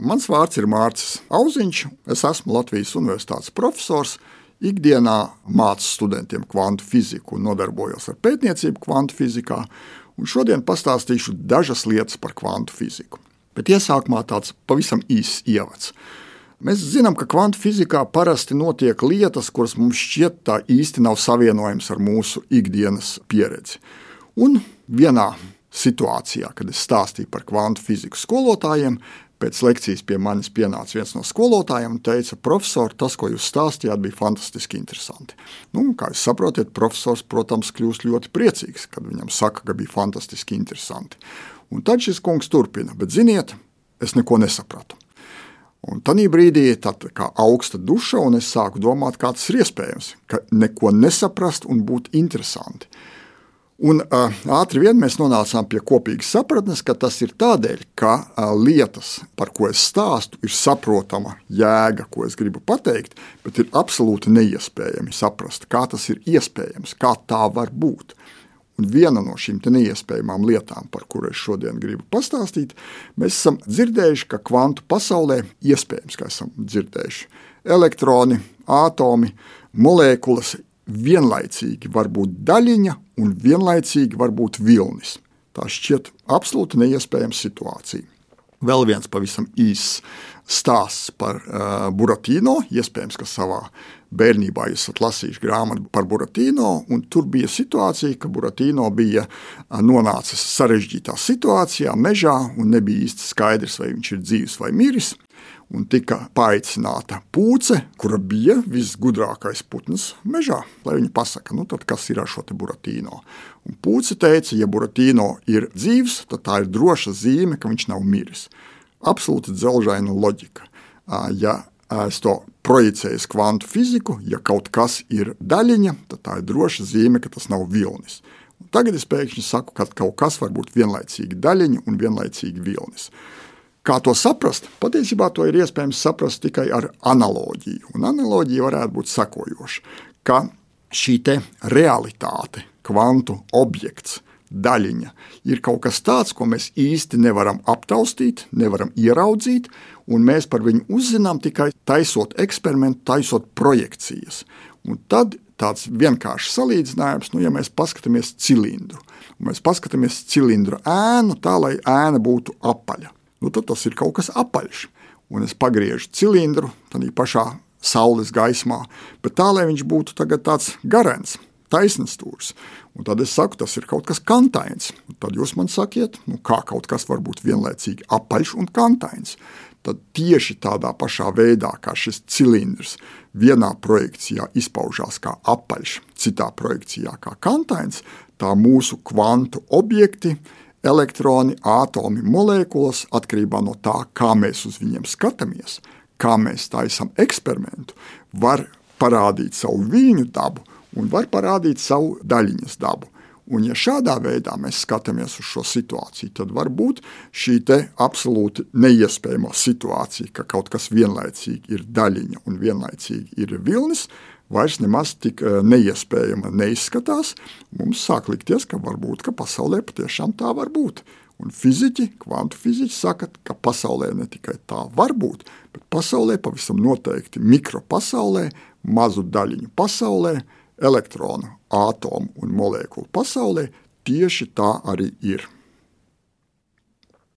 Mans vārds ir Mārcis Auziņš. Es esmu Latvijas Universitātes profesors. Ikdienā mācu studentiem kvantu fiziku un nodarbojos ar pētniecību kvantu fizikā. Un šodien pastāstīšu dažas lietas par kvantu fiziku. Bet iesākumā tāds pavisam īss ievads. Mēs zinām, ka kvantu fizikā parasti notiek lietas, kuras mums šķiet tā īsti nav savienojamas ar mūsu ikdienas pieredzi. Un vienā situācijā, kad es stāstīju par kvantu fiziku skolotājiem, Pēc lekcijas pie manis pienāca viens no skolotājiem un teica, profesor, tas, ko jūs stāstījāt, bija fantastiski interesanti. Nu, kā jūs saprotat, profesors, protams, kļūst ļoti priecīgs, kad viņam saka, ka bija fantastiski interesanti. Un tad šis kungs turpina, bet ziniet, es neko nesapratu. Un tajā brīdī tad kā augsta duša, un es sāku domāt, kā tas ir iespējams, ka neko nesaprast un būt interesanti. Un uh, ātri vien mēs nonācām pie kopīgas sapratnes, ka tas ir tādēļ, ka uh, lietas, par ko es stāstu, ir saprotama jēga, ko es gribu pateikt, bet ir absolūti neiespējami saprast, kā tas ir iespējams, kā tā var būt. Un viena no šīm neiespējamām lietām, par kurām es šodien gribu pastāstīt, mēs esam dzirdējuši, ka kvantu pasaulē iespējams, ka esam dzirdējuši elektroni, atomi, molekulas vienlaicīgi var būt daļiņa un vienlaicīgi var būt vilnis. Tā šķiet absolūti neiespējama situācija. Vēl viens pavisam īss stāsts par uh, Buratino. Iespējams, ka savā bērnībā esat lasījuši grāmatu par Buratino. Tur bija situācija, ka Buratino bija nonācis sarežģītā situācijā, mežā, un nebija īsti skaidrs, vai viņš ir dzīves vai miris un tika paaicināta pūce, kura bija visgudrākais putns mežā, lai viņa pasaka, nu kas ir ar šo te buratīno. Un pūce teica, ja buratīno ir dzīves, tad tā ir droša zīme, ka viņš nav miris. Absolūti dzelžaina loģika. Ja es to projicēju uz kvantu fiziku, ja kaut kas ir daļiņa, tad tā ir droša zīme, ka tas nav vilnis. Un tagad es pēkšņi saku, ka kaut kas var būt vienlaicīgi daļiņa un vienlaicīgi vilnis. Kā to saprast? Patiesībā to ir iespējams saprast tikai ar analoģiju. Un analoģija varētu būt sekojoša, ka šī realitāte, kvantu objekts, daļiņa ir kaut kas tāds, ko mēs īsti nevaram aptaustīt, nevaram ieraudzīt, un mēs par viņu uzzinām tikai taisot eksperimentu, taisot projekcijas. Un tad tāds vienkāršs salīdzinājums, nu, ja mēs paskatāmies cilindru, un mēs paskatāmies cilindru ēnu tā, lai ēna būtu apaļa nu, tad tas ir kaut kas apaļš. Un es pagriežu cilindru tādā pašā saules gaismā, bet tā, lai viņš būtu tāds garants, taisnīgs stūris. Un tad es saku, tas ir kaut kas kantains. Un tad jūs man sakiet, nu, kā kaut kas var būt vienlaicīgi apaļš un kantains. Tad tieši tādā pašā veidā, kā šis cilindrs vienā projekcijā izpaužās kā apaļš, citā projekcijā kā kantains, tā mūsu kvantu objekti elektroni, atomi, molekulas atkarībā no tā, kā mēs uz viņiem skatāmies, kā mēs taisām eksperimentu, var parādīt savu viņu dabu un var parādīt savu daļiņas dabu. Un, ja šādā veidā mēs skatāmies uz šo situāciju, tad var būt šī absolūti neiespējama situācija, ka kaut kas vienlaicīgi ir daļiņa un vienlaicīgi ir vilnis, vairs nemaz tik eh, neiespējama neizskatās, mums sāk likties, ka varbūt ka pasaulē patiešām tā var būt. Un fiziķi, kvantu fiziķi saka, ka pasaulē ne tikai tā var būt, bet pasaulē pavisam noteikti mikropasaulē, mazu daļiņu pasaulē, elektronu, atomu un molekulu pasaulē tieši tā arī ir.